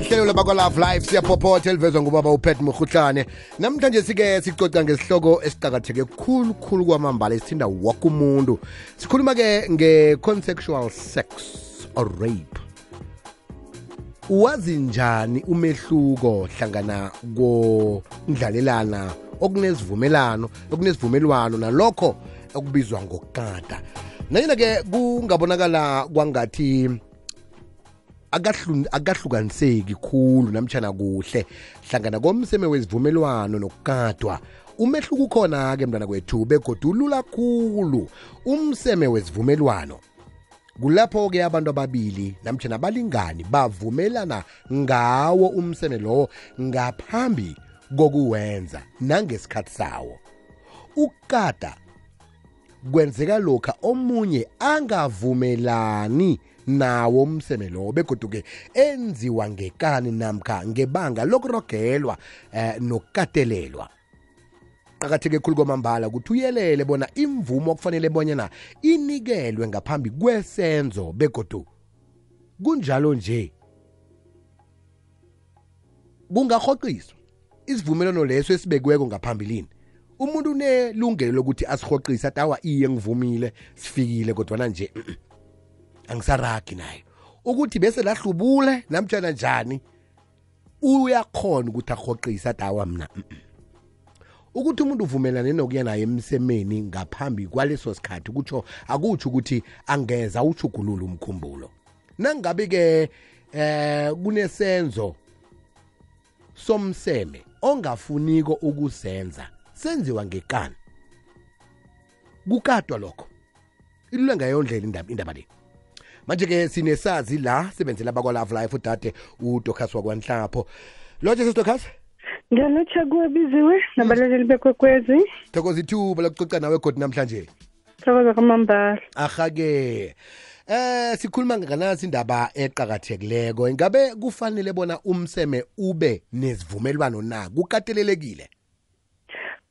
lihlelo labakwa-love life siyaphopotha elivezwa ngubaba upet murhutlane namhlanje sike sicoca ngesihloko esiqakatheke khulu khulu kwamambala esithinda woke umuntu. Sikhuluma-ke nge-consexual sex or rape. Wazi njani umehluko hlangana kondlalelana okunesivumelano okunesivumelwano nalokho okubizwa ngokukada nanyena-ke kungabonakala kwangathi akahlukaniseki khulu namtshana kuhle. Hlangana komseme wezivumelwano nokukadwa umehluko ukhona-ke mntwana kwethu begodwa ulula khulu. Umseme wezivumelwano kulapho-ke abantu ababili namtshana abalingani bavumelana ngawo umseme lowo ngaphambi kokuwenza nangesikhathi sawo. Ukukada kwenzeka lokha omunye angavumelani nawo umseme lowo begoduke enziwa ngekani namkha ngebanga lokurogelwa eh, nokukatelelwa. Qakatheke khulu kwamambala ukuthi uyelele bona imvumo kufanele bonyana inikelwe ngaphambi kwesenzo begodu kunjalo nje. Kungahoqiswa isivumelwano leso esibekiweko ngaphambilini. Umuntu unelungelo lokuthi asihoqise atawa iye ngivumile sifikile kodwana nje angisaragi naye. Ukuthi bese lahlubule namtshana njani uyakhona ukuthi ahoqise dawa mna. Ukuthi umuntu uvumelane nokuya naye emsemeni ngaphambi kwaleso sikhathi kutsho akutsho ukuthi angeza ushugulule umkhumbulo. Nangabe-ke eh kunesenzo somseme ongafuniko ukusenza senziwa ngekani? Kukadwa lokho. Ilule ngayo ndlela indaba, indaba le manje-ke sinesazi la sebenzela bakwa-love life udade udocas wakwanhlapho. Lotshe sesidocas ngiyalotsha kuwe biziwe nabalaleli bekwekwezi. Thokoza ithuba lokucoca nawe godi namhlanje. Thokoza kwamambala. Aha-ke. Eh sikhuluma nganasi indaba eqakathekileko. Ingabe kufanele bona umseme ube nezivumelwano na? Kukatelelekile?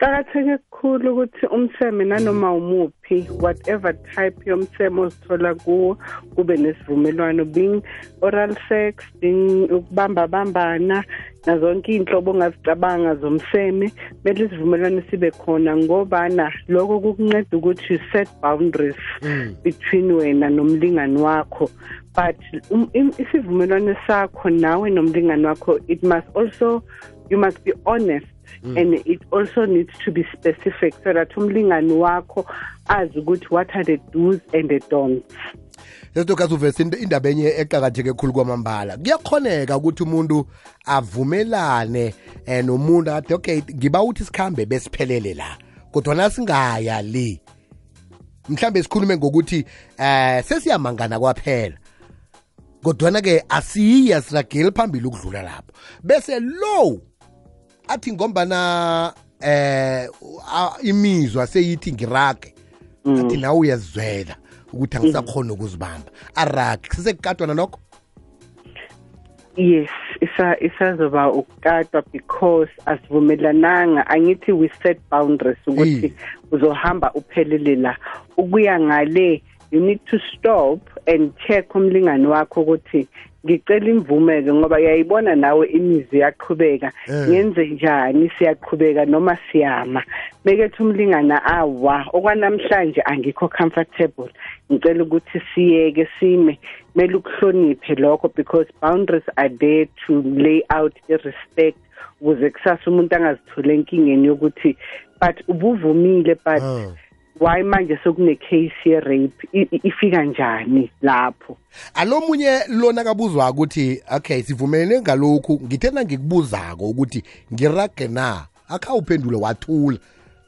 Qakatheke kukhulu ukuthi umseme nanoma umuphi whatever type yomseme ozithola kuwo kube nesivumelwano being oral sex being ukubamba bambana nazonke iy'nhlobo ongazicabanga zomseme kumele isivumelwano sibe khona ngobana lokho kukunceda ukuthi you set boundaries between wena nomlingani wakho. But um, isivumelwano sakho nawe nomlingani wakho it must also you must be honest Mm. and it also needs to be specific so that umlingani wakho azi ukuthi what are the do's and the don'ts. Sesitokasi uvese indaba enye eqakatheke khulu kwamambala. Kuyakhoneka ukuthi umuntu avumelane um nomuntu ade okay ngiba uthi sikhambe besiphelele la kodwana singaya le mhlambe sikhulume ngokuthi eh sesiyamangana kwaphela. Kodwana-ke asiyi asirageli phambili ukudlula lapho. Bese lo athi ngombana eh imizwa seyithi ngirage. Athi nawe uyazizwela ukuthi angisakhona ukuzibamba. Arage. Sisekukatwana nokho yes isa isazoba ukukatwa because asivumelananga angithi we set boundaries ukuthi uzohamba uphelele la. Ukuya ngale you need to stop and check umlingani wakho ukuthi ngicela imvume-ke ngoba yayibona nawe imizi yaqhubeka ngenze njani siyaqhubeka noma siyama? Bekethi umlingana awa okwanamhlanje angikho comfortable. Ngicela ukuthi siyeke sime kumele ukuhloniphe lokho because boundaries are there to lay out i-respect ukuze kusasa umuntu angazithole enkingeni yokuthi but ubuvumile but oh. Why manje sekune-case ye-rape ifika njani lapho? Alomunye lona kabuzwa ukuthi okay sivumelene ngalokhu ngithena ngikubuzako ukuthi ngirage na? Akhawuphendule wathula.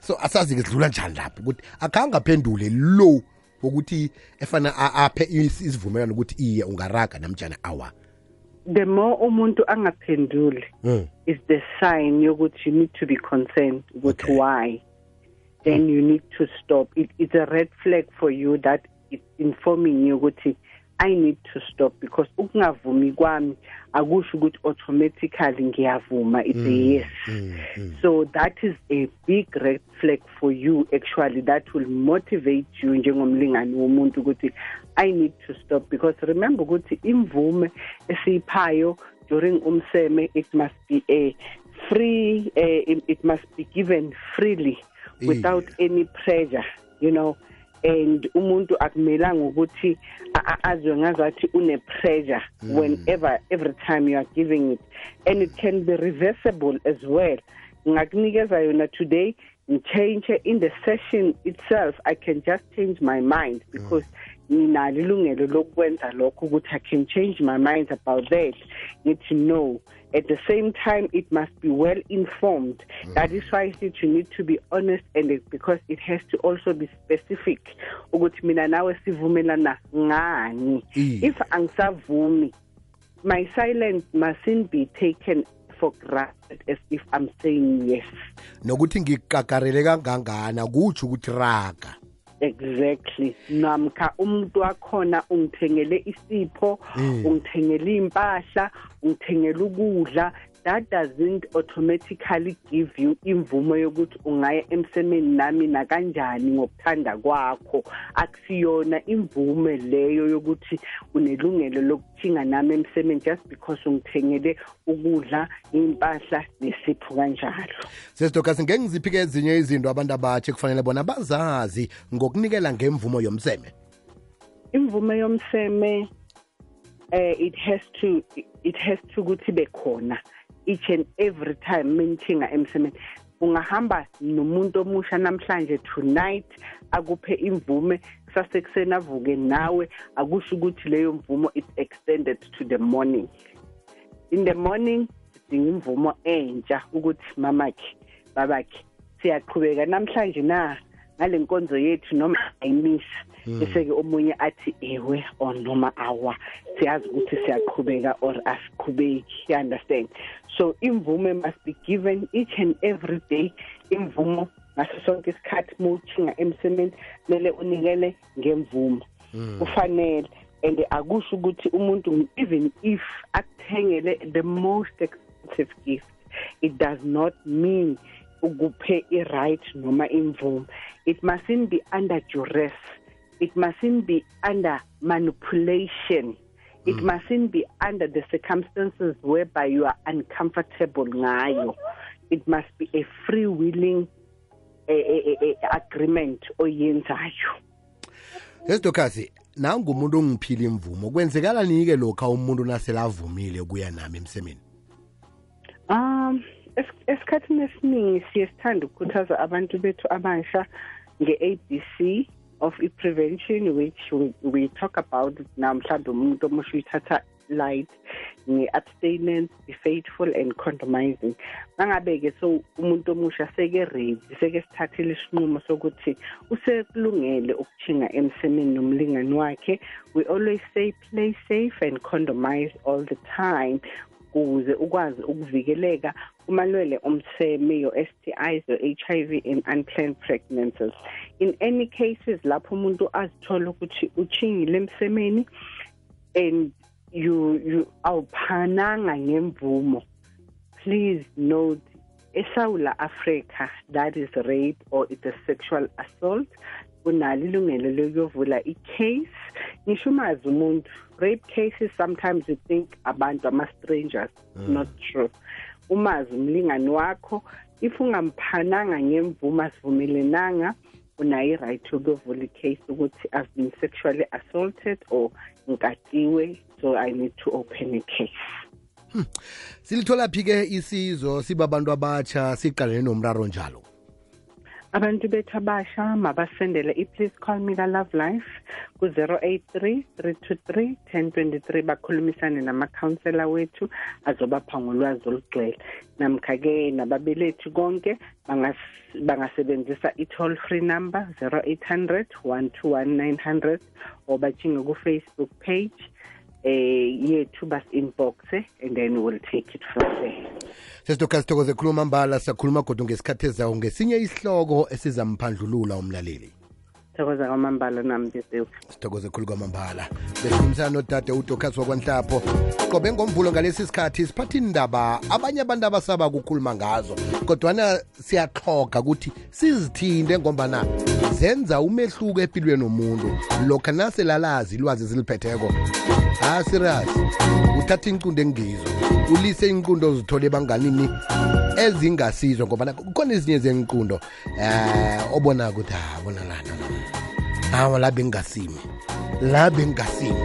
So asazi-ke sidlula njani lapho ukuthi akhangaphendule lo ukuthi efana aphe isivumelwano ukuthi iye ungaraga namtshana awa. The more umuntu angaphenduli mm. is the sign yokuthi you need to be concerned ukuthi okay. why then you need to stop. It, it's a red flag for you that it's informing you ukuthi I need to stop because ukungavumi kwami akusho ukuthi automatically ngiyavuma it's mm, a yes mm, mm. so that is a big red flag for you actually that will motivate you njengomlingani womuntu ukuthi I need to stop because remember ukuthi imvume esiyiphayo during umseme it must be a free uh, it, it must be given freely without any pressure you know. And umuntu akumelanga ukuthi azwe ngazathi une pressure mm. whenever every time you are giving it. And it can be reversible as well. Ngakunikeza yona today change in the session itself i can just change my mind because nginalo ilungelo lokwenza lokho ukuthi i can change my mind about that. Ngithi no at the same time it must be well informed. Mm. that is why said you need to be honest and it, because it has to also be specific. Ukuthi mina nawe sivumelana ngani? If angisavumi my silence mustn't be taken for granted as if I'm saying yes. Nokuthi ngikakarele kangangana kutsho ukuthi raga exactly namkha umuntu wakhona ungithengele isipho Mm. ungithengele impahla ungithengele ukudla that doesn't automatically give you imvumo yokuthi ungaya emsemeni nami nakanjani ngokuthanda kwakho. Akusiyona imvume leyo yokuthi unelungelo lokuthinga nami emsemeni just because ungithengele ukudla impahla nesipho kanjalo. Sesitokasi ngeke ngiziphi-ke ezinye izinto abantu abatshe kufanele bona bazazi ngokunikela ngemvumo yomseme? Imvume yomseme eh it has to it has to ukuthi bekhona. Each and every time menthinga emsemeni. Ungahamba nomuntu omusha namhlanje tonight akuphe imvume sasekuseni avuke nawe akusho ukuthi leyo mvumo is extended to the morning. In the morning sidinga imvumo entsha ukuthi mamakhe babakhe siyaqhubeka namhlanje na? Ngale nkonzo yethu noma ayimisa bese-ke omunye athi ewe or noma awa siyazi ukuthi siyaqhubeka or asiqhubeki. You understand? So imvume must be given each and every day. Imvumo ngaso sonke isikhathi uma uthinga emsemeni kumele unikele ngemvumo. Kufanele and akusho ukuthi umuntu even if akuthengele the most expensive gift it does not mean ukuphe i-right noma imvume. It mustn't be under duress. It mustn't be under manipulation. It mustn't be under the circumstances whereby you are uncomfortable ngayo. It must be a free willing eh, eh, eh, agreement oyenzayo. Sesitokasi nangumuntu ongiphile imvumo. Kwenzekala nike lokha umuntu naselavumile ukuya nami emsemeni? Um es- esikhathini esiningi siye sithanda ukukhuthaza abantu bethu abasha nge-ABC of i-prevention which we, we talk about now mhlawumbe umuntu omusha uyithatha light nge-abstinence be faithful and condomizing mangabe-ke so umuntu omusha seke ready seke sithathile isinqumo sokuthi usekulungele ukuthinga emsemeni nomlingani wakhe. We always say play safe and condomize all the time ukuze ukwazi ukuvikeleka kumalwele omseme yo-STIs yo-HIV and unplanned pregnancies. In any cases lapho umuntu azithola ukuthi uchingile emsemeni and you you awuphananga ngemvumo please note eSouth Africa that is rape or it's a sexual assault unalo ilungelo lokuyovula i-case. Ngisho umazi umuntu rape cases sometimes you think abantu ama-strangers mm. not true umazi umlingani wakho. If ungamphananga ngemvumo asivumelenanga unayo i-right yokuyovula i-case ukuthi i've been sexually assaulted or ngikatiwe so i need to open a case. Silithola phi-ke isizo? Sibabantu abatsha siqalene nomraro njalo abantu bethu abasha mabasendele. I-please call me ka-love life ku-083 323 1023 bakhulumisane namakhansela wethu azobapha ngolwazi olugcwele. Namkha-ke nababelethu konke bangas- bangasebenzisa i-toll free number 0800 121 or bachinge ku-facebook page yethu bas-inboxe and then we'll take it from there. Sesitokasi sithokoze khuluma mbala siyakhuluma kodwa ngesikhathi ezayo ngesinye isihloko esizamphandlulula umlaleli. Thokoza kwamambala nami besewu sithokoze khulu kwamambala. Besikhulumisana nodade udokasi wakwanhlapho qobe ngomvulo ngalesi sikhathi siphatha indaba abanye abantu abasaba kukhuluma ngazo kodwana siyaqhoga ukuthi sizithinde ngombana zenza umehluko empilweni womuntu lokha naselalazi ilwazi eziliphetheko. Ah serious. Uthatha incundo engizo ulise incundo ozithole ebanganini ezingasizo ngoba kukhona ezinye zenqundo eh obona ukuthi ha bona lana hawa la bengasimi la bengasimi